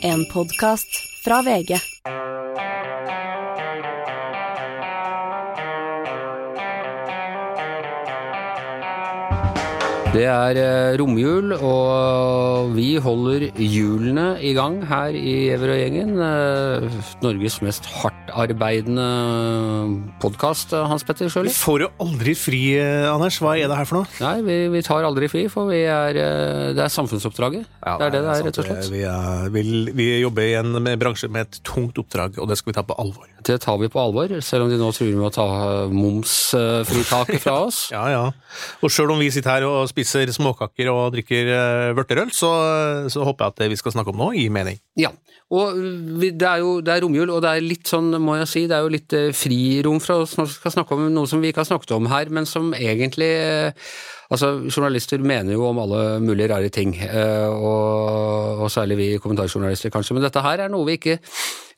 En podkast fra VG. Det er eh, romjul, og vi holder hjulene i gang her i Everøy-gjengen. Eh, Norges mest hardtarbeidende podkast, Hans Petter Vi Sjøli. får jo aldri fri, eh, Anders. Hva er det her for noe? Nei, vi, vi tar aldri fri, for vi er, eh, det er samfunnsoppdraget. det er det det er, rett og slett. Vi, er, vi, vi jobber i en med bransje med et tungt oppdrag, og det skal vi ta på alvor. Det tar vi på alvor, selv om de nå truer med å ta momsfritaket fra oss. Ja, ja. Og sjøl om vi sitter her og spiser småkaker og drikker uh, vørterøl, så, så håper jeg at det vi skal snakke om nå, gir mening. Ja, og det er jo det er romjul, og det er litt sånn, må jeg si, det er jo litt eh, frirom for oss når vi skal snakke om noe som vi ikke har snakket om her, men som egentlig eh, Altså, journalister mener jo om alle mulige rare ting, eh, og, og særlig vi kommentarjournalister kanskje, men dette her er noe vi ikke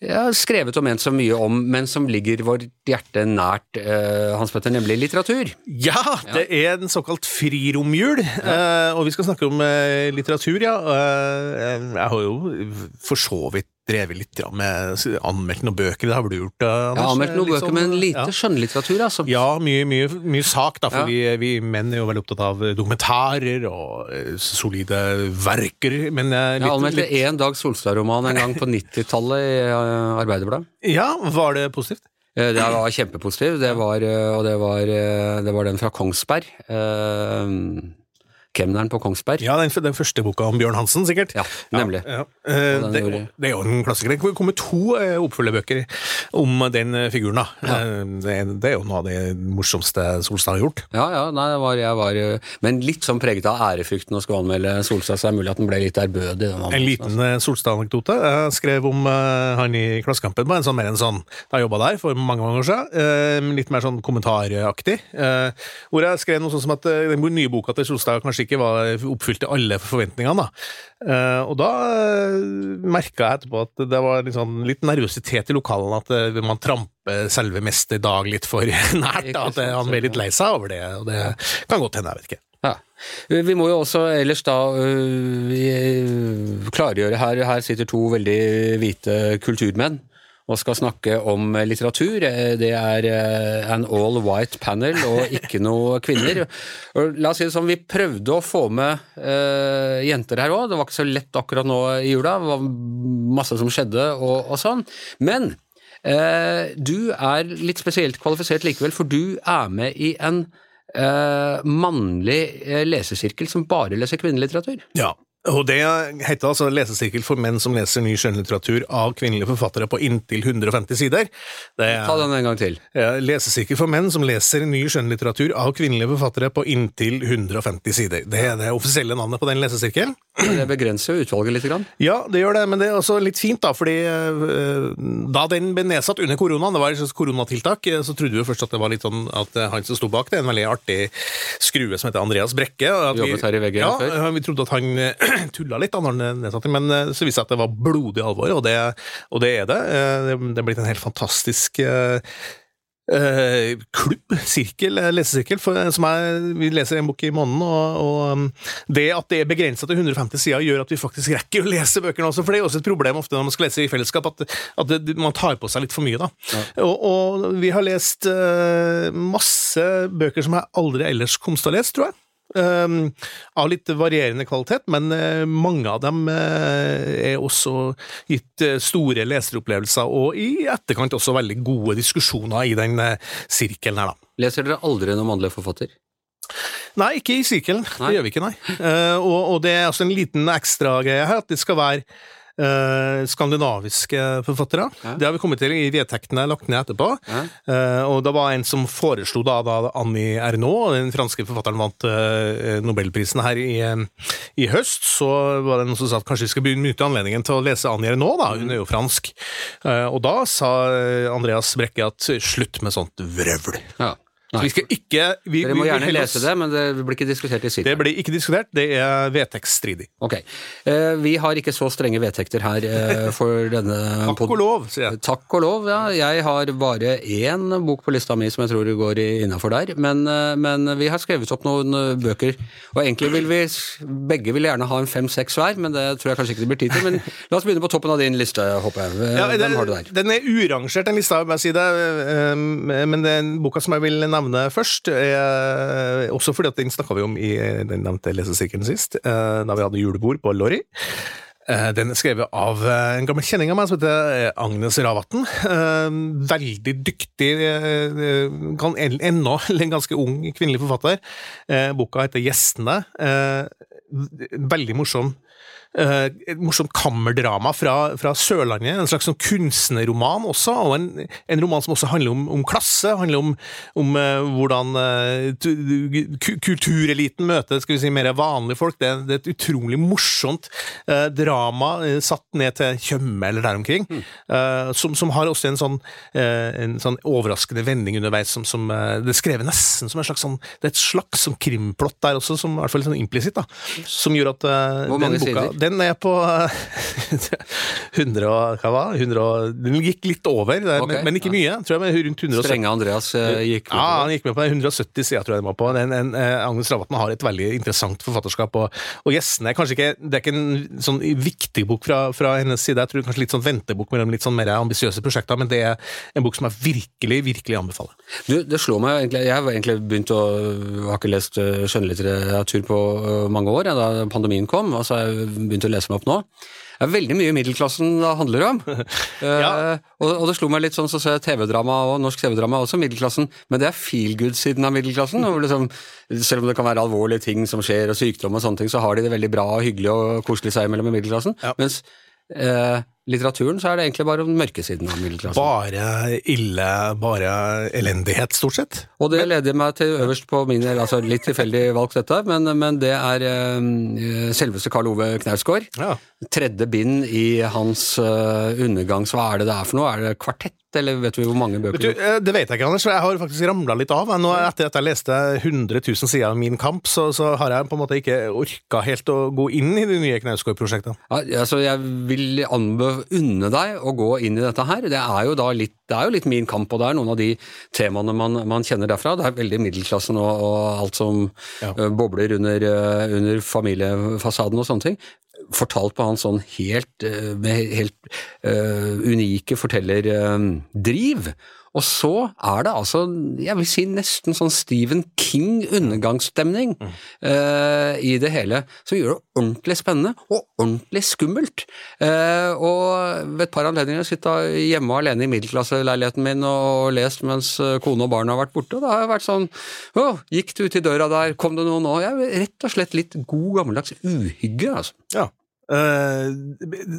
har skrevet og ment så mye om, men som ligger vårt hjerte nært, eh, Hans Petter, nemlig litteratur. Ja, det er en såkalt friromjul, eh, og vi skal snakke om eh, litteratur, ja. Jeg har jo for så vidt drevet litt med anmeldt noen bøker, det har du gjort? eh, Jeg Anders? har anmeldt noen liksom, bøker, sånn, men lite ja. skjønnlitteratur, altså. Ja, mye, mye, mye sak, da, for Ja. vi, vi menn er jo veldig opptatt av dokumentarer og eh, solide verker. Men litt Jeg litt, anmeldte litt, én Dag Solstad-roman en gang på 90-tallet i eh, Arbeiderbladet. Ja, var det positivt? Det var kjempepositivt, det var, og det var, det var den fra Kongsberg. Kemneren på Kongsberg. Ja, den, den første boka om Bjørn Hansen, sikkert. Ja, nemlig. Ja, eh, det, det er jo en klassiker. Det kommer to eh, oppfølgerbøker om den eh, figuren. da. Det, det er jo noe av det morsomste Solstad har gjort. Ja, ja, nei, det var, jeg var Men litt sånn preget av ærefrykten å skulle anmelde Solstad, så det er mulig at den ble litt ærbødig. En liten eh, Solstad-anekdote. Jeg skrev om han i Klassekampen, bare en sånn, mer en sånn, da jeg jobba der for mange mange år siden. eh, litt mer sånn kommentaraktig. hvor jeg skrev noe sånn som at den nye boka til Solstad kanskje ikke var, oppfylte alle forventningene. da. Eh, og da uh, merka jeg etterpå at det var litt, sånn, litt nervøsitet i lokalene, at eh, man tramper selve Mester Dag litt for nært. da, At eh, han ble litt lei seg over det. og Det kan godt hende, jeg vet ikke. Ja. Vi må jo også ellers da øh, klargjøre her Her sitter to veldig hvite kulturmenn og skal snakke om litteratur. Eh, Det er eh, an all white panel og ikke noe kvinner. Og La oss si det sånn, vi prøvde å få med uh, jenter her òg. Det var ikke så lett akkurat nå i jula. Det var masse som skjedde og, og sånn. Men uh, du er litt spesielt kvalifisert likevel, for du er med i en uh, mannlig eh, lesesirkel som bare leser kvinnelitteratur. Ja, og det heter altså Lesesirkel for menn som leser ny skjønnlitteratur av kvinnelige forfattere på inntil 150 sider. Det Ta er den en gang til. Lesesirkel for menn som leser ny skjønnlitteratur av kvinnelige forfattere på inntil 150 sider. Det er det offisielle navnet på den lesesirkelen. Det begrenser jo utvalget litt. Grann. Ja, det gjør det, men det er også litt fint, da, fordi eh, da den ble nedsatt under koronaen, det var et slags koronatiltak, eh, så trodde vi først at det var litt sånn at eh, han som sto bak det, en veldig artig skrue som heter Andreas Brekke. vi- Jobbet her i VG ja, før. ja, vi trodde at han tulla litt da når den nedsatte men eh, så viste det seg at det var blodig alvor, og det, og det er det. Eh, Det er blitt en helt fantastisk eh, klubb, sirkel, lesesirkel, som er, vi leser en bok i måneden, og, og um, det at det er begrenset til 150 sider, gjør at vi faktisk rekker å lese bøkene også, for det er også et problem ofte når man skal lese i fellesskap, at, at det, man tar på seg litt for mye. da. Og, og vi har lest uh, masse bøker som jeg aldri ellers kom til å lese, tror jeg. Um, av litt varierende kvalitet, men uh, mange av dem uh, er også gitt uh, store leseropplevelser, og i etterkant også veldig gode diskusjoner i den sirkelen her, da. Leser dere aldri noen mannlig forfatter? Nei, ikke i sirkelen. Det gjør vi ikke, nei. Og, og det er altså en liten ekstra greie her, at det skal være eh, skandinaviske forfattere. Ja. Det har vi kommet til i vedtektene lagt ned etterpå. Ja. Eh, og det var en som foreslo da, da Annie Ernaux, den franske forfatteren vant eh, nobelprisen her i, eh, i høst, så var det noen som sa at kanskje vi skal benytte anledningen til å lese Annie Ernaux, da, hun er jo fransk. Eh, og da sa eh, Andreas Brekke at slutt med sånt vrøvl. Ja. Så vi skal ikke vi, Dere må vi- vi gjerne lese det, men det blir ikke diskutert i Det blir ikke diskutert, det er vedtektsstridig. Ok. Eh, Vi har ikke så strenge vedtekter her eh, for denne Takk og lov, sier jeg. Takk og lov, ja. Jeg har bare én bok på lista mi som jeg tror går innafor der. Men, eh, men vi har skrevet opp noen eh, bøker. Og egentlig vil vi begge vil gjerne ha en fem-seks hver, men det tror jeg kanskje ikke det blir tid til. Men la oss begynne på toppen av din liste, håper jeg. Eh, Ja, Hvem har du der? Den er urangert, den lista, må jeg si det. Men den boka som jeg vil nevne først, er også fordi at den snakka vi om i den nevnte lesesirkelen sist, eh, da vi hadde julebord på Lorry. Eh, Den er skrevet av eh, en gammel kjenning av meg som heter eh, Agnes Ravatn. Eh, Veldig dyktig, eh, kan- ennå en ganske ung kvinnelig forfatter. Eh, Boka heter Gjestene. Eh, Veldig morsom. Eh, et morsomt kammerdrama fra, fra Sørlandet. En slags sånn kunstnerroman også, og en, en roman som også handler om, om klasse. Handler om, om uh, hvordan uh, kultureliten møter skal vi si, mer vanlige folk. Det, det er et utrolig morsomt uh, drama satt ned til Tjøme eller der omkring, eh, som, som har også en sånn, en sånn overraskende vending underveis. Som, som, det er skrevet nesten som en slags sånn, det er et slags sånn krimplott der også, som i hvert fall sånn implisitt, som gjør at Hvor mange boka, sider? den er på eh, 100 og hva var 100 og, Den gikk litt over, der, okay, men, men ikke mye. Tror jeg, men rundt 170. Strenge Andreas eh, gikk Ja, han gikk med på 170 sider, tror jeg den var på. Den, en, eh, Agnes Ravatn har et veldig interessant forfatterskap, og, og gjestene er kanskje ikke Det er ikke en sånn viktig bok fra, fra hennes side, jeg tror kanskje litt sånn ventebok mellom litt sånn mer ambisiøse prosjekter, men det er en bok som jeg virkelig, virkelig anbefaler. Du, det slår meg egentlig Jeg har egentlig begynt å Har ikke lest eh, skjønnlitteratur på eh, mange år, ja, da pandemien kom, altså jeg begynt å lese meg opp nå. Det er veldig mye middelklassen det handler om. Ja. uh, og, og det slo meg litt sånn, så ser jeg TV-drama og norsk TV-drama også middelklassen, men det er feel good-siden av middelklassen. Liksom, selv om det kan være alvorlige ting som skjer, og sykdom og sånne ting, så har de det veldig bra og hyggelig og koselig seg imellom i middelklassen. Ja. Mens eh, litteraturen så er det egentlig bare den mørke siden av middelklassen. Bare ille, bare elendighet, stort sett. Og det leder meg til øverst på min altså litt tilfeldig valgt dette, men, men det er uh, selveste Karl Ove Knausgård. Ja. Tredje bind i hans uh, undergangs... Hva er det det er for noe? Er det kvartett, eller vet vi hvor mange Vet du, eh, det vet jeg ikke, Anders, jeg har faktisk ramla litt av. Nå, etter at jeg leste 100 000 sider av Min kamp, så, så har jeg på en måte ikke orka helt å gå inn i de nye Knausgård-prosjektene. Ja, altså jeg vil anbe unne deg å gå inn i dette her. Det er jo da litt, det er jo litt min kamp, og det er noen av de temaene man, man kjenner derfra. Det er veldig middelklassen og, og alt som Ja. eh, bobler under, eh, under familiefasaden og sånne ting. Fortalt på hans sånn helt, eh, helt uh, unike fortellerdriv. Og så er det altså, jeg vil si nesten sånn Stephen King-undergangsstemning eh, i det hele, som gjør det ordentlig spennende og ordentlig skummelt. Uh, og ved et par anledninger sitta hjemme alene i middelklasseleiligheten min og lest mens eh, kone og barn har vært borte, og det har jeg vært sånn Å, gikk du ut i døra der, kom det noe nå? Jeg er rett og slett litt god gammeldags uhygge, altså. Ja. Uh,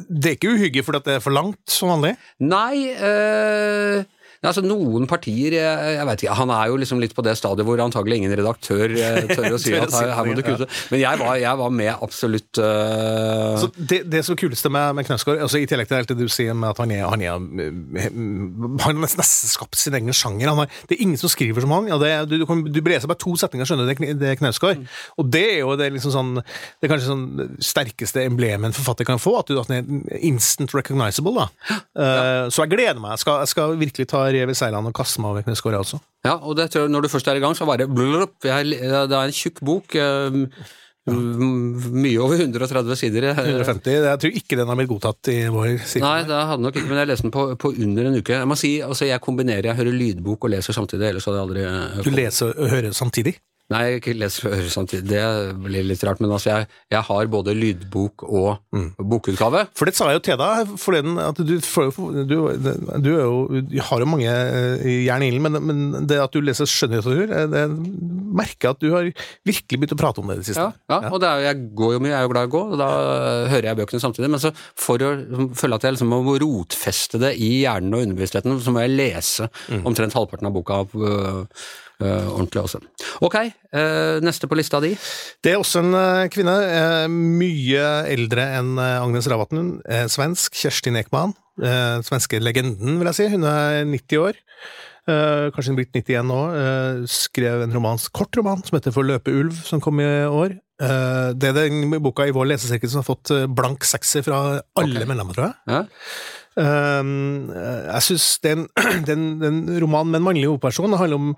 det er ikke uhygge fordi det er for langt, som vanlig. Nei, eh, altså noen partier jeg, vet ikke, Han er jo liksom litt på det stadiet hvor antagelig ingen redaktør eh, tør å si at her, her må du kutte. Men jeg var, jeg var med absolutt uh... Så det, det som er kuleste med, med Knausgård, altså i tillegg til alt det du sier med at han er, han er eh, Han har nesten, skapt sin egen sjanger. Han har, det er ingen som skriver som han. Ja, det, er- du, du, kan, du leser bare to setninger, skjønner du, det, er det er Knausgård. Og det er jo det, er liksom sånn, det er kanskje sånn sterkeste emblemet en forfatter kan få, at du at den er instant recognizable. da. Eh, Så jeg gleder meg. Jeg skal, jeg skal virkelig ta rev i seilene og kaste meg over jeg også. Ja, og det, tror jeg- når du først er i gang, så bare jeg, Det er en tjukk bok. Ja. mye over 130 sider. eh, 150. Jeg tror ikke den har blitt godtatt i vår side. Nei, det hadde nok ikke, men jeg leste den på, på under en uke. Jeg må si, altså jeg kombinerer, jeg hører lydbok og leser samtidig, ellers hadde jeg aldri eh, Du leser og hører samtidig. Nei, ikke leser og samtidig, det blir litt rart, men altså jeg, jeg har både lydbok og bokutgave. For det sa jeg jo til deg forleden, at du, får du, du, jo, du har jo mange eh, jern i ilden, men, men det at du leser skjønnlitteratur, eh, det merker jeg at du har virkelig begynt å prate om det i det siste. Ja, ja, og det er, jeg går jo mye, jeg er jo glad i å gå, og da hører jeg bøkene samtidig. Men så for å føle at jeg liksom må rotfeste det i hjernen og underbevisstheten, så må jeg lese omtrent halvparten av boka øh, ordentlig også. Ok, øh, neste på lista di. Det er også en eh, kvinne, eh, mye eldre enn eh, Agnes Ravatn, eh, svensk, Kjerstin Ekman. Eh, svenske legenden, vil jeg si. Hun er 90 år. Uh, kanskje blitt 91 nå, uh, skrev en romans, kort roman som heter For løpe ulv, som kom i år. Uh, det er den boka i vår lesesirkel som har fått eh, blank sekser fra alle okay. medlemmer, tror jeg. Ja. Um, jeg syns den, den, den romanen med en mannlig hovedperson handler om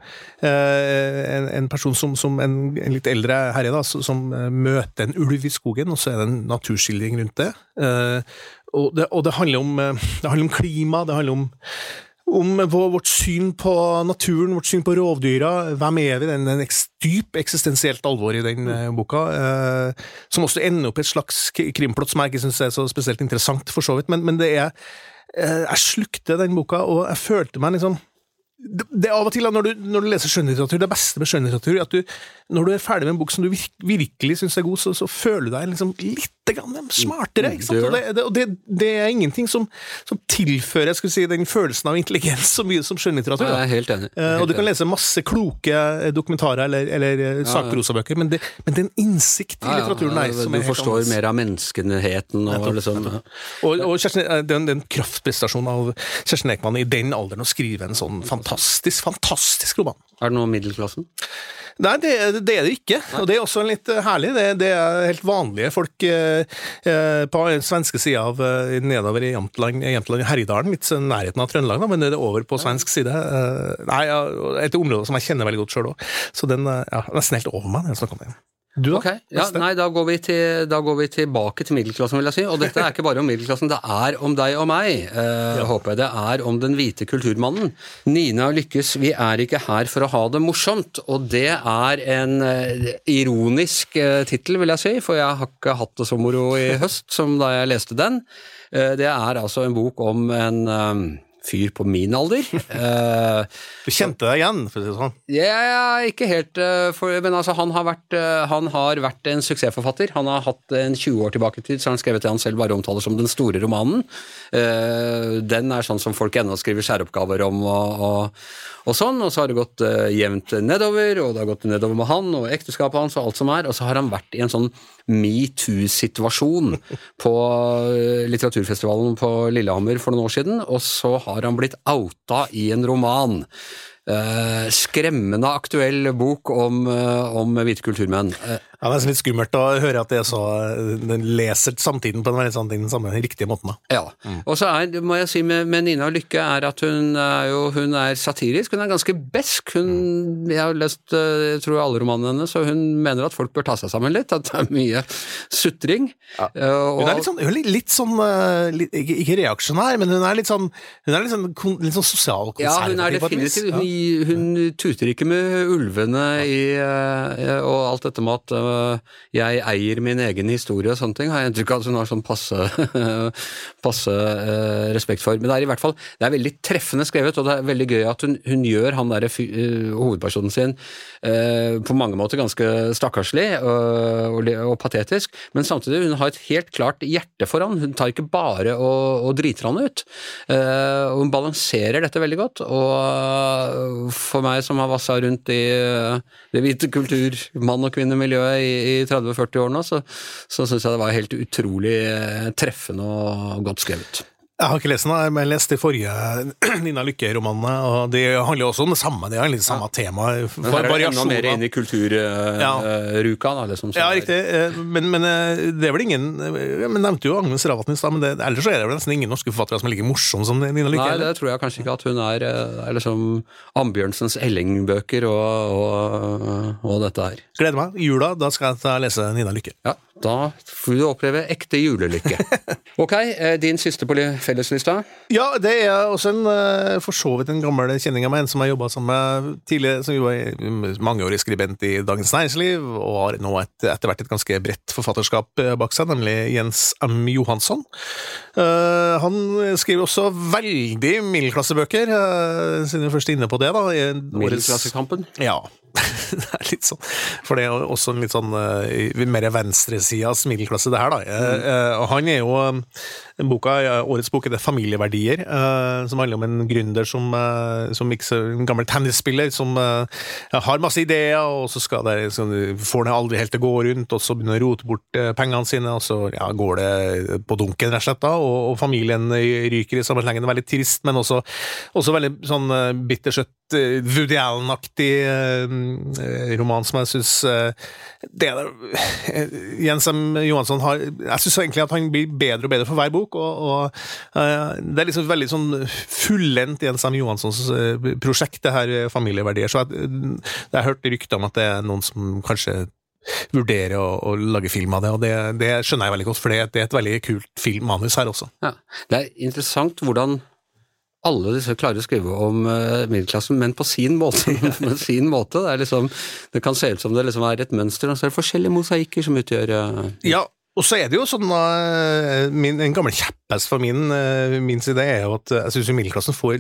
eh, en, en person som, som en, en litt eldre herre da, som, eh, møter en ulv i skogen, og så er det en naturskildring rundt det. Eh, og det, og det, handler om, eh, det handler om klima, det handler om om vårt syn på naturen, vårt syn på rovdyra. Hvem er vi? Den, den dyp eksistensielt alvor i den eh, boka. Eh, som også ender opp i et slags krimplott som jeg ikke syns er så spesielt interessant, for så vidt. Men, men det er eh, Jeg slukte den boka, og jeg følte meg liksom det, det er av og til når du, når du leser skjønnlitteratur, det beste med skjønnlitteratur, er at du, når du er ferdig med en bok som du virk, virkelig syns er god, så, så føler du deg liksom litt grann smartere. ikke sant? Og, det, det, og det, det er ingenting som, som tilfører jeg si, den følelsen av intelligens så mye som skjønnlitteratur. Jeg er helt enig. Eh, og du kan lese masse kloke eh, dokumentarer eller, eller eh, sakprosabøker, men, det, men den en innsikt i Ja, ja, litteraturen der som du er helt forstår annerledes. mer av menneskenheten og liksom Og, og Kjersten, den, den kraftprestasjonen av Kjersten Ekman i den alderen å skrive en sånn fantastisk, fantastisk roman. Er det noe middelklassen? Nei, det, det er det ikke. Og det er også litt eh, herlig. Det, det er helt vanlige folk eh, eh, på den svenske sida av eh, nedover i Jämtland, Herjedalen, litt nærheten av Trøndelag, da, men det er over på svensk side. Eh, nei, Et område som jeg kjenner veldig godt sjøl òg. Så den er ja, nesten helt over meg når jeg snakker om den. Du, da? Okay. ja, nei, da går, vi til, da går vi tilbake til middelklassen, vil jeg si. Og dette er ikke bare om middelklassen, det er om deg og meg, eh, håper jeg. Det er om den hvite kulturmannen. Nina Lykkes 'Vi er ikke her for å ha det morsomt', og det er en eh, ironisk eh, tittel, vil jeg si, for jeg har ikke hatt det så moro i høst som da jeg leste den. Eh, det er altså en bok om en eh, fyr på min alder. Uh, Du kjente deg igjen, for å si det sånn. ja, ikke helt, Uh, for, men altså han har, vært, uh, han har vært en suksessforfatter. Han har hatt en 20 år tilbake i tid, så har han skrevet det han selv bare omtaler som den store romanen. Den er sånn som folk ennå skriver særoppgaver om og, og, og sånn, og så har det gått jevnt nedover, og det har gått nedover med han og ekteskapet hans og alt som er, og så har han vært i en sånn metoo-situasjon på eh, litteraturfestivalen på Lillehammer for noen år siden, og så har han blitt outa i en roman. Eh, skremmende aktuell bok om, eh, om hvite kulturmenn. Eh, Ja, det er litt skummelt å høre at det er så Den leser samtiden på den, veldig sånn, den samme riktige måten. da. ja. Og så er, må jeg si med, med Nina Lykke er at hun er jo hun er satirisk. Hun er ganske besk. Hun, jeg har lest jeg tror alle romanene hennes, og hun mener at folk bør ta seg sammen litt. At det er mye sutring. Ja. Hun er litt sånn, hun er litt, litt sånn litt, ikke, ikke reaksjonær, men hun er litt sånn Hun er litt sånn, litt sånn Ja, hun er sosialkonservativ. definitivt hun, hun tuter ikke med ulvene i, eh, og alt dette med at eh, jeg eier min egen historie og sånne ting, har jeg inntrykk av at hun har sånn passe, passe eh, respekt for. Men det er i hvert fall det er veldig treffende skrevet, og det er veldig gøy at hun, hun gjør han eh, hovedpersonen sin på mange måter ganske stakkarslig og, og, og patetisk, men samtidig hun har et helt klart hjerte for han. Hun tar ikke bare og, og driter han ut. Hun balanserer dette veldig godt, og for meg som har vassa rundt i eh, det hvite kultur, mann- og kvinnemiljøet i, i 30-40 år nå, så, så syns jeg det var helt utrolig eh, treffende og godt skrevet. Jeg har ikke lest den, men jeg leste de forrige Nina Lykke-romanene, og det handler også om det samme. De har litt samme tema. Men her er det enda mer inn i kulturruka, da. Liksom, Ja, riktig. eh, Men, men eh, det er vel ingen Jeg Men nevnte jo Agnes Ravatn i stad, men det, ellers er det vel nesten ingen norske forfattere som er like morsomme som Nina Lykke. Nei, det tror jeg kanskje ikke at hun er. eh, er liksom Ambjørnsens Elling-bøker og, og, og dette her. Gleder meg. I jula, da skal jeg ta lese Nina Lykke. Ja, da får du oppleve ekte julelykke. Ok, din siste på li- felleslista? Ja, det er også en eh, for så vidt en gammel kjenning av meg, en som jeg jobba sammen med tidligere, som i mangeårig skribent i Dagens Næringsliv, og har nå et, etter hvert et ganske bredt forfatterskap eh, bak seg, nemlig Jens M. Johansson. Eh, han skriver også veldig middelklassebøker, uh, siden vi først er inne på det. da. Middelklassekampen? Ja. det er litt sånn For det er også en litt sånn uh, mer venstresidas middelklasse, det her, da. Mm. eh, og han er jo boka, årets bok er det 'Familieverdier', som handler om en gründer som, som mikser, en gammel tennisspiller som uh, har masse ideer, og så skal det, så får det aldri helt til å gå rundt, og så begynner å rote bort pengene sine, og så ja, går det på dunken, rett og slett, da, og, og familien ryker i samme slengen. Er veldig trist, men også, også veldig sånn bittersøtt Woody Allen-aktig roman som jeg syns det er Jens M. Johansson har Jeg syns egentlig at han blir bedre og bedre for hver bok. og, og uh, Det er liksom veldig sånn fullendt Jens M. Johanssons prosjekt, det her familieverdier. Så jeg, jeg har hørt rykter om at det er noen som kanskje vurderer å, å, lage film av det, og det, det, skjønner jeg veldig godt, for det, det er et veldig kult filmmanus her også. Ja, Det er interessant hvordan alle disse klarer å skrive om uh, middelklassen, men på sin måte. på sin måte. Det, liksom, det, kan se ut som det liksom er et mønster, og så er det forskjellige mosaikker som utgjør uh, Ja, og så er det jo sånn da, min, En gammel kjepphest for min, uh, min, side er jo at jeg syns middelklassen får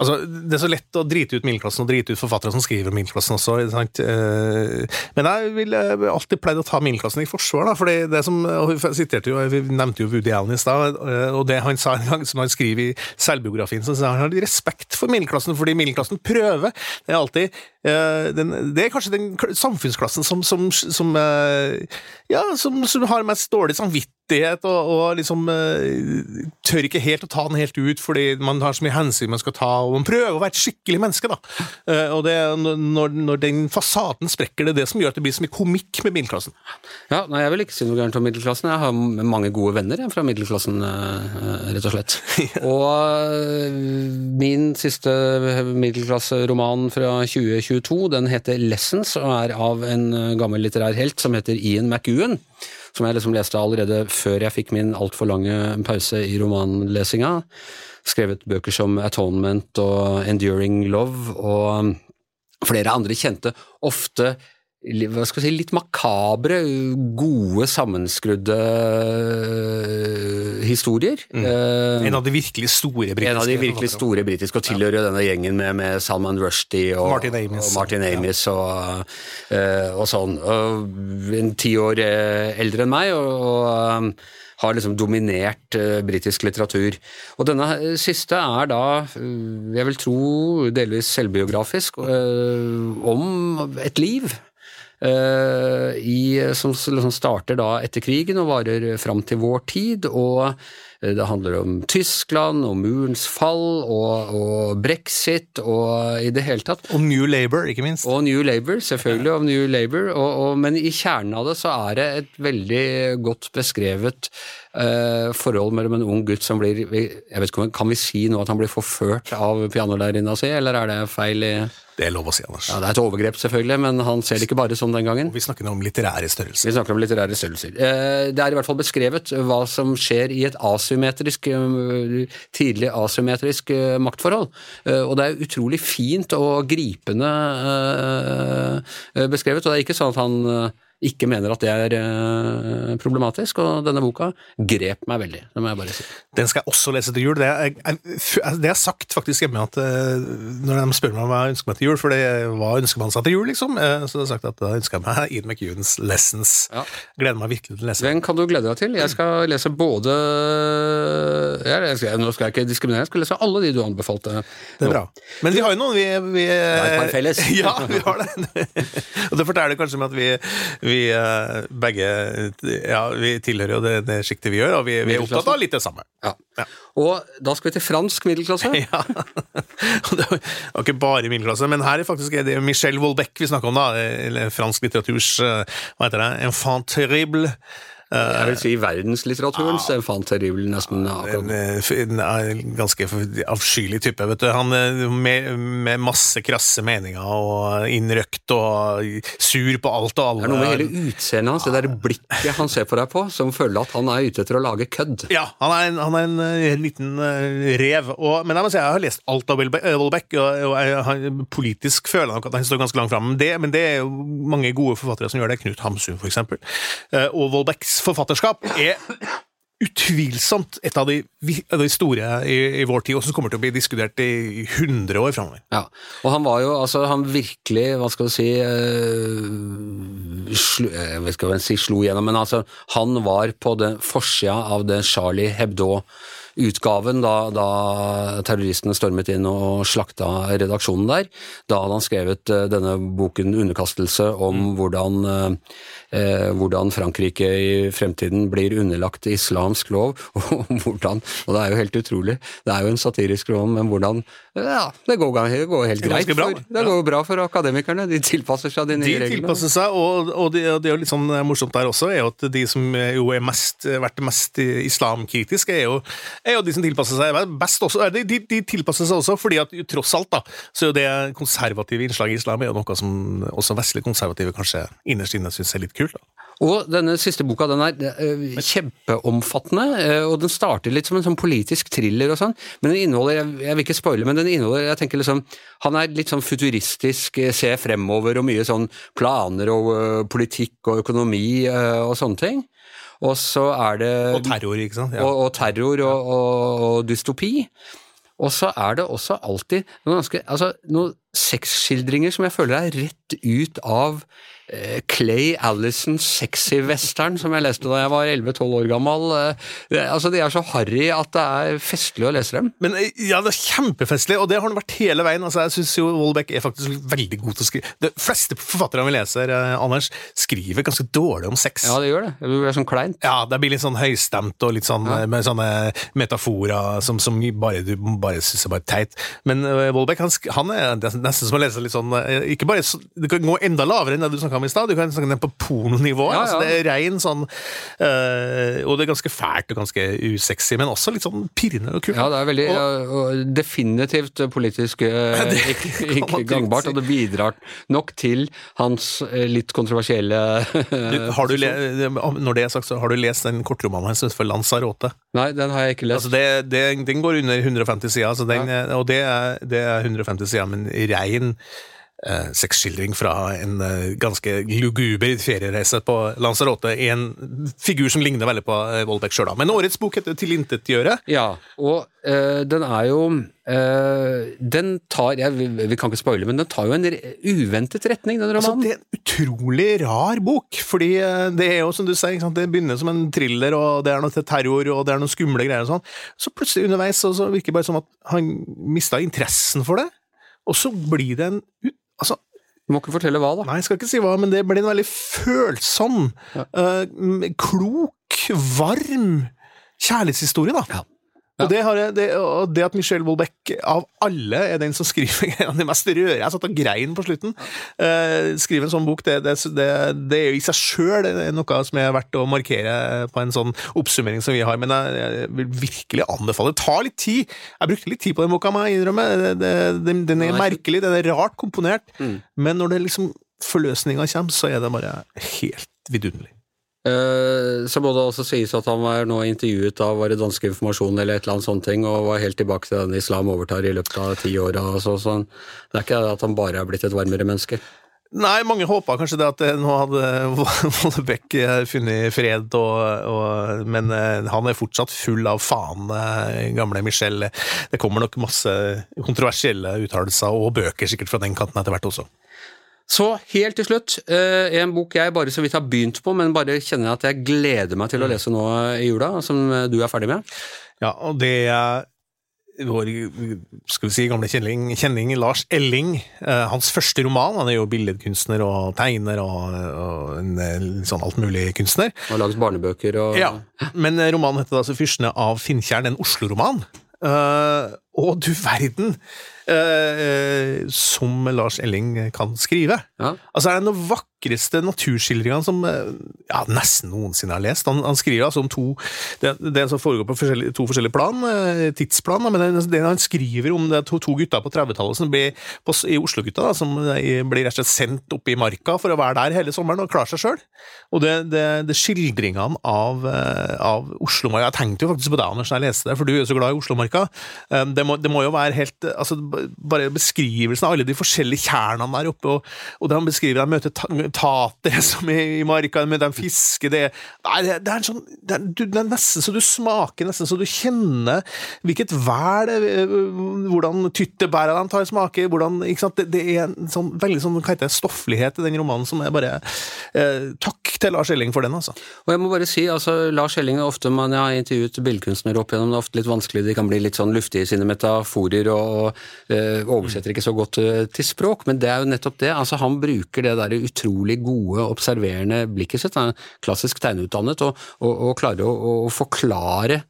Altså, det er så lett å drite ut middelklassen og drite ut forfattere som skriver om middelklassen også, sant? Uh, men jeg vil alltid pleid å ta middelklassen i forsvar, da, fordi det som Jeg siterte jo, jeg nevnte jo Woody Allen i stad, og det han sa en gang, som han skriver i selvbiografien, så han har respekt for middelklassen, fordi middelklassen prøver. Det er alltid den, Det er kanskje den samfunnsklassen som, som, som ja, som, som har mest dårlig samvittighet og, og liksom uh, tør ikke helt å ta den helt ut fordi man har så mye hensyn man skal ta, og man prøver å være et skikkelig menneske, da. Uh, og det, når, når, den fasaden sprekker, det er det som gjør at det blir så mye komikk med middelklassen. Ja, nei, Jeg vil ikke si noe gærent om middelklassen. Jeg har mange gode venner fra middelklassen, uh, rett og slett. Og min siste middelklasseroman fra 2022, den heter Lessons, og er av en gammel litterær helt som heter Ian McEwan som jeg liksom leste allerede før jeg fikk min altfor lange pause i romanlesinga. Skrevet bøker som Atonement og Enduring Love og flere andre kjente, ofte hva skal jeg si, litt makabre, gode, sammenskrudde øh, historier. Mm. Uh, en av de virkelig store britiske. En av de virkelig store britiske, og tilhører jo denne gjengen med, med, Salman Rushdie og Martin Amis, og, Martin Amis ja. og, uh, og, sånn. Og en ti år eldre enn meg, og, har liksom dominert uh, britisk litteratur. Og denne siste er da, jeg vil tro, delvis selvbiografisk, om et liv Eh, i, som, liksom starter da etter krigen og varer fram til vår tid. og eh, det handler om Tyskland, og murens fall, og, og, brexit, og i det hele tatt. Og New Labour, ikke minst. Og New Labour, selvfølgelig. og New Labour, og, og, Men i kjernen av det så er det et veldig godt beskrevet uh, forhold mellom en ung gutt som blir jeg vet ikke, Kan vi si nå at han blir forført av pianolærerinna si, eller er det feil? i det er lov å si, Anders. Ja, Det er et overgrep, selvfølgelig, men han ser det ikke bare sånn den gangen. Og vi snakker om litterære størrelser. Vi snakker om litterære størrelser. Eh, det er i hvert fall beskrevet hva som skjer i et asymmetrisk, eh, tidlig asymmetrisk eh, maktforhold. Og det er utrolig fint og gripende beskrevet, og det er ikke sånn at han ikke mener at det er eh, problematisk, og denne boka grep meg veldig. Det må jeg bare si. Den skal jeg også lese til jul. Det er, det er sagt faktisk hjemme at eh, når de spør meg hva jeg ønsker meg til jul, for det, hva ønsker man seg til jul, liksom, eh, så har jeg sagt at da ønsker jeg meg Ian McEwans Lessons. Ja. Gleder meg virkelig til å lese. Den kan du glede deg til? Jeg skal lese både jeg skal, Nå skal jeg ikke diskriminere, jeg skal lese alle de du anbefalte. Det er bra. Men vi har jo noen vi, vi Det er et par felles. Ja, vi har det. og det forteller kanskje med at vi vi uh, begge ja, vi tilhører jo det, det sjiktet vi gjør, og vi, vi, er opptatt av litt det samme. Ja. ja. Og da skal vi til fransk middelklasse. ja. det var ikke bare middelklasse, men her er faktisk det Michel Wolbeck vi snakker om, da. Eller fransk litteraturs uh, Hva heter det? Enfant terrible. Jeg vil si verdenslitteraturens ja, fan terrible, nesten. En, en, ganske avskyelig type, vet du. Han med, med, masse krasse meninger og innrøkt og sur på alt og alle. Det er noe med hele utseendet hans, det der blikket han ser på deg på, som føler at han er ute etter å lage kødd. Ja, han er en, han er en, en liten rev. Og, men jeg må si, jeg har lest alt av Wolbeck, og, og jeg, han, politisk føler jeg nok at han står ganske langt fram. Men det, men det er jo mange gode forfattere som gjør det. Knut Hamsun, for eksempel. Og Volbecks forfatterskap er utvilsomt et av de, de store i, i vår tid, og som kommer til å bli diskutert i 100 år framover. Ja, og han var jo altså han virkelig, hva skal du si øh, slu, Jeg vet ikke hva jeg si slo gjennom, men altså han var på den forsida av den Charlie Hebdo-utgaven da, da terroristene stormet inn og slakta redaksjonen der. Da hadde han skrevet eh, denne boken 'Underkastelse' om hvordan, eh, hvordan Frankrike i fremtiden blir underlagt islamsk lov, og hvordan Og det er jo helt utrolig. Det er jo en satirisk lov men hvordan Ja, det går, det går helt greit. det, bra, for, det. ja. går bra for akademikerne. De tilpasser seg de nye De reglene. tilpasser seg, og, og det, og det er jo litt sånn morsomt der også, er jo at de som jo er mest, vært mest islamkritiske, er jo, er jo de som tilpasser seg best også. De, de, de tilpasser seg også fordi at tross alt, da, så er jo det konservative innslaget i islam er jo noe som også vestlige konservative kanskje innerst inne syns er litt kult. Da. Og denne siste boka den er eh, kjempeomfattende, eh, og den starter litt som en sånn politisk thriller og sånn, men den inneholder, jeg, jeg vil ikke spoile, men den inneholder, jeg tenker liksom, han er litt sånn futuristisk, eh, ser fremover og mye sånn planer og politikk og økonomi og sånne ting. Og så er det Og terror, ikke sant? Ja. og, og terror og, og, og dystopi. Og så er det også alltid noe ganske, altså, noen sexskildringer som jeg føler er rett ut av eh, Clay Allisons sexy western, som jeg leste da jeg var 11-12 år gammel. Eh, altså, de er så harry at det er festlig å lese dem. Men eh, ja, det er kjempefestlig, og det har den vært hele veien. Altså, jeg syns Wolbeck er faktisk veldig god til å skrive. De fleste forfatterne vi leser, eh, Anders, skriver ganske dårlig om sex. Ja, det gjør det. Det blir sånn kleint. Ja, det blir litt sånn høystemt og litt sånn Ja. med sånne metaforer som, som bare, du bare syns er bare teit. Men uh, Wolbeck han, han er nesten som å lese litt sånn eh, Ikke bare Du kan gå enda lavere enn det du snakka om i stad. Du kan snakke ned på pornonivå. Ja, ja. Altså, det er rein sånn øh, Og det er ganske fælt og ganske usexy, men også litt sånn pirrende og kult. Ja, det er veldig Og- ja, og definitivt politisk øh, det ikke, ikke gangbart, si. og det bidrar nok til hans litt kontroversielle Du, har du når det er sagt, så har du lest den kortromanen hans for Lanzarote? Nei, den har jeg ikke lest. Altså det, det, den går under 150 sider, altså den, og det er, det er 150 sider, men rein eh, sexskildring fra en eh, ganske luguber feriereise på Lanzarote. En figur som ligner veldig på eh, Vollbeck sjøl, da. Men årets bok heter 'Tilintetgjøre'. Ja, og eh, den er jo eh, Den tar jeg, vi, vi kan ikke spoile, men den tar jo en uventet retning, den Altså, romanen. det er en utrolig rar bok, fordi eh, det er jo som du sier, det begynner som en thriller, og det er noe til terror, og det er noen skumle greier og sånn. Så plutselig underveis så, så virker det bare som at han mista interessen for det, og så blir det en Altså, Du må ikke fortelle hva, da. Nei, jeg skal ikke si hva, men det blir en veldig følsom, Ja. eh, klok, varm kjærlighetshistorie, da. Ja. Og, det har jeg, det, og det at Michelle Wolbeck av alle er den som skriver de mest røre Jeg satt og grein på slutten. Uh, skrive en sånn bok, det, det, er jo i seg sjøl noe som er verdt å markere på en sånn oppsummering som vi har, men jeg, jeg vil virkelig anbefale det. tar litt tid. Jeg brukte litt tid på den boka, må jeg innrømme. Den, Den er merkelig, den er rart komponert, Mm. men når det liksom forløsninga kommer, så er det bare helt vidunderlig. Eh, så må det også sies at han var nå intervjuet av var det danske informasjon eller et eller annet sånt ting, og var helt tilbake til den islam overtar i løpet av ti år. og Så, det er ikke at han bare er blitt et varmere menneske. Nei, mange håpa kanskje det at eh, nå hadde Vollebekk eh, funnet fred, og, og, men han er fortsatt full av faen, gamle Michel. Det kommer nok masse kontroversielle uttalelser og bøker sikkert fra den kanten etter hvert også. Så helt til slutt, eh, en bok jeg bare så vidt har begynt på, men bare kjenner at jeg gleder meg til å lese nå i jula, som du er ferdig med. Ja, og det er vår skal vi si, gamle kjenning, kjenning Lars Elling. Eh, hans første roman. Han er jo billedkunstner og tegner og, og en, eh, sånn altmulig-kunstner. Og har laget barnebøker og Ja, men romanen heter altså 'Fyrstene av Finntjern', en Oslo-roman. Eh, og du verden eh, som Lars Elling kan skrive. Ja. Altså, er det de vakreste naturskildringene som eh, ja, nesten noensinne har lest. Han, han skriver altså om to Det, det som foregår på forskjellige, to forskjellige plan, eh, tidsplan, da, men det, det han skriver om det to, to gutter på 30-tallet som blir på, i Oslo-gutta, som eh, blir rett og slett sendt opp i marka for å være der hele sommeren og klare seg sjøl. Og det, det, det skildringene av, eh, av Oslomarka Jeg tenkte jo faktisk på deg, Anders, da jeg leste det, for du er jo så glad i Oslomarka. Eh, det må, det må jo være helt altså, Bare beskrivelsen av alle de forskjellige tjernene der oppe, og, og han beskriver de møter ta- tatere som er i marka, de møter fisker det, det, det er sånn det er, du, det er nesten så du smaker, nesten så du kjenner hvilket vær det er, hvordan tyttebæra de tar smake, hvordan? Det, det er en sånn veldig sånn, hva heter det, stofflighet i den romanen som er bare eh, Takk til Lars Elling for den, altså. Og jeg må bare si, altså Lars Elling er ofte, man har intervjuet billedkunstnere opp igjennom, det er ofte litt vanskelig, de kan bli litt sånn luftige i sine metaforer og eh, oversetter ikke så godt eh, til språk, men det er jo nettopp det. altså Han bruker det der utrolig gode, observerende blikket sitt, han er klassisk tegneutdannet, og, og, og klarer å, å forklare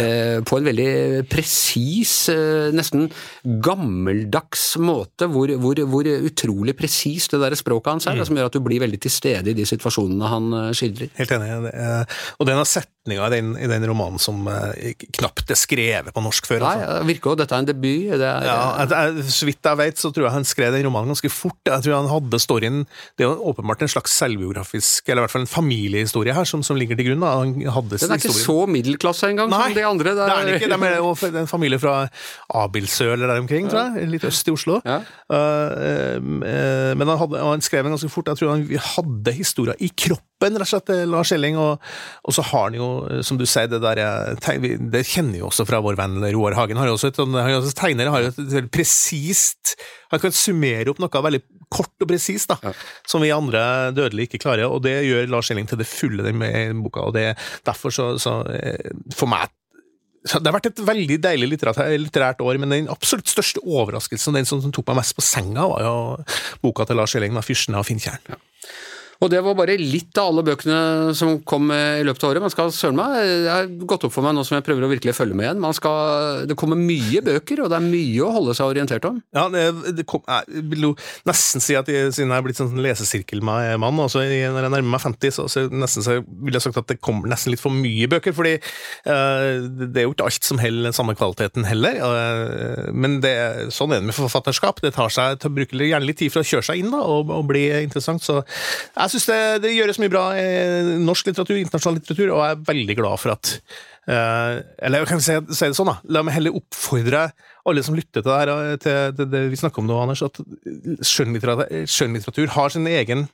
eh, på en veldig presis, eh, nesten gammeldags måte, hvor, hvor, hvor utrolig presis det der språket hans er, som gjør at du blir veldig til stede i de situasjonene han eh, skildrer. Helt enig. Og denne setninga i den, i den romanen som knapt er skrevet på norsk før. Nei, altså. det virker jo, dette er en debut. Det er, Ja, Så vidt jeg vet, så tror jeg han skrev den romanen ganske fort. Jeg tror han hadde storyen Det er jo åpenbart en slags selvbiografisk, eller i hvert fall en familiehistorie her, som, som ligger til grunn. Da. Han hadde Den er ikke historien. så middelklasse engang de andre. det er den ikke. Det er med en familie fra Abildsø eller der omkring, tror jeg. Litt øst i Oslo. Ja. Uh, uh, men han, hadde, han skrev den ganske fort. Jeg tror han hadde historier i kroppen, rett og slett, eh, Lars Elling. Og, og så har han jo, som du sier, det der Det kjenner jo også fra vår venn Roar Hagen. Har jo også et, sånn- han er også tegner har jo et veldig presist Han kan summere opp noe veldig kort og presist, da, Ja. som vi andre dødelige ikke klarer. Og det gjør Lars Elling til det fulle den med boka. og det, Derfor så, så For meg det har vært et veldig deilig litterært, litterært år, men den absolutt største overraskelsen, den som, tok meg mest på senga, var jo boka til Lars Elling, 'Fyrstene 'Fyrsten av Finntjern'. Og det var bare litt av alle bøkene som kom eh, i løpet av året. Man skal søren meg, Det har gått opp for meg nå som jeg prøver å virkelig følge med igjen. Man skal, det kommer mye bøker, og det er mye å holde seg orientert om. Ja, det, det kom, jeg vil jo nesten si at jeg, siden jeg er blitt sånn lesesirkelmann, i- når jeg nærmer meg 50, så, så nesten så vil jeg sagt at det kommer nesten litt for mye bøker, fordi uh, det er jo ikke alt som holder samme kvaliteten heller. Uh, men det, sånn er det med forfatterskap. Det tar seg til å bruke gjerne litt tid for å kjøre seg inn da, og, og bli interessant. Så jeg syns det, det gjøres mye bra i norsk litteratur, internasjonal litteratur, og jeg er veldig glad for at Uh, eller jeg kan si, si det sånn, da. La meg heller oppfordre alle som lytter til det her, eh, til, det, det vi snakker om nå, Anders, at skjønnlitteratur, skjønnlitteratur har sin egen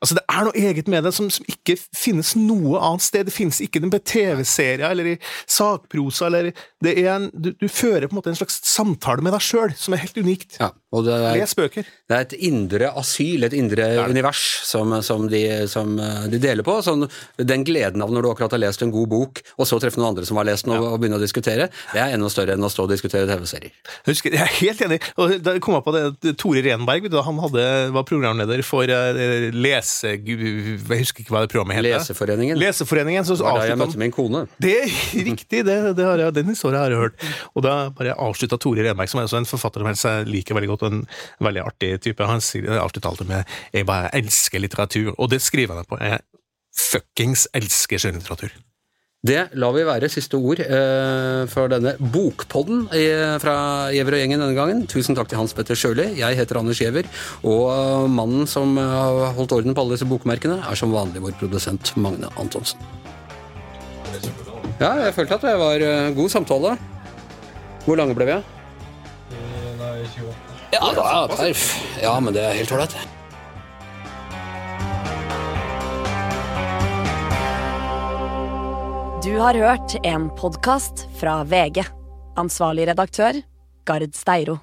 Altså, det er noe eget med det som, som ikke finnes noe annet sted. Det finnes ikke på TV-serier eller i sakprosa, eller det er en, du, du fører på en måte en slags samtale med deg sjøl, som er helt unikt. Ja, og det er, Les bøker. det er et indre asyl, et indre univers, som, som, de, som eh, de deler på. Sånn, den gleden av når du akkurat har lest en god bok, og så treffe noen andre som har lest den, og, og begynne å diskutere, det er enda større enn å stå og diskutere TV-serier. Jeg, jeg er helt enig. Og da kom jeg på det, Tore Renberg du, han hadde, var programleder for eh, Lese... Jeg husker ikke hva det programmet het. Leseforeningen. Leseforeningen. Så Det var da jeg møtte min kone. Det er riktig, det, det har jeg, den historien har jeg hørt. Og da bare avslutta Tore Renberg, som er også en forfatter som jeg liker veldig godt, og en veldig artig type. Han sier- avslutta alltid med 'jeg bare elsker litteratur', og det skriver han på. Jeg fuckings elsker skjønnlitteratur. Det lar vi være siste ord eh, for denne bokpodden i, fra Giæver og gjengen denne gangen. Tusen takk til Hans Petter Sjøli. Jeg heter Anders Giæver, og eh, mannen som eh, har holdt orden på alle disse bokmerkene, er som vanlig vår produsent Magne Antonsen. Ja, jeg følte at det var eh, god samtale. Hvor lange ble vi? Nei, 28. Ja, da, perf. Ja, men det er helt ålreit. Du har hørt en podkast fra VG. Ansvarlig redaktør, Gard Steiro.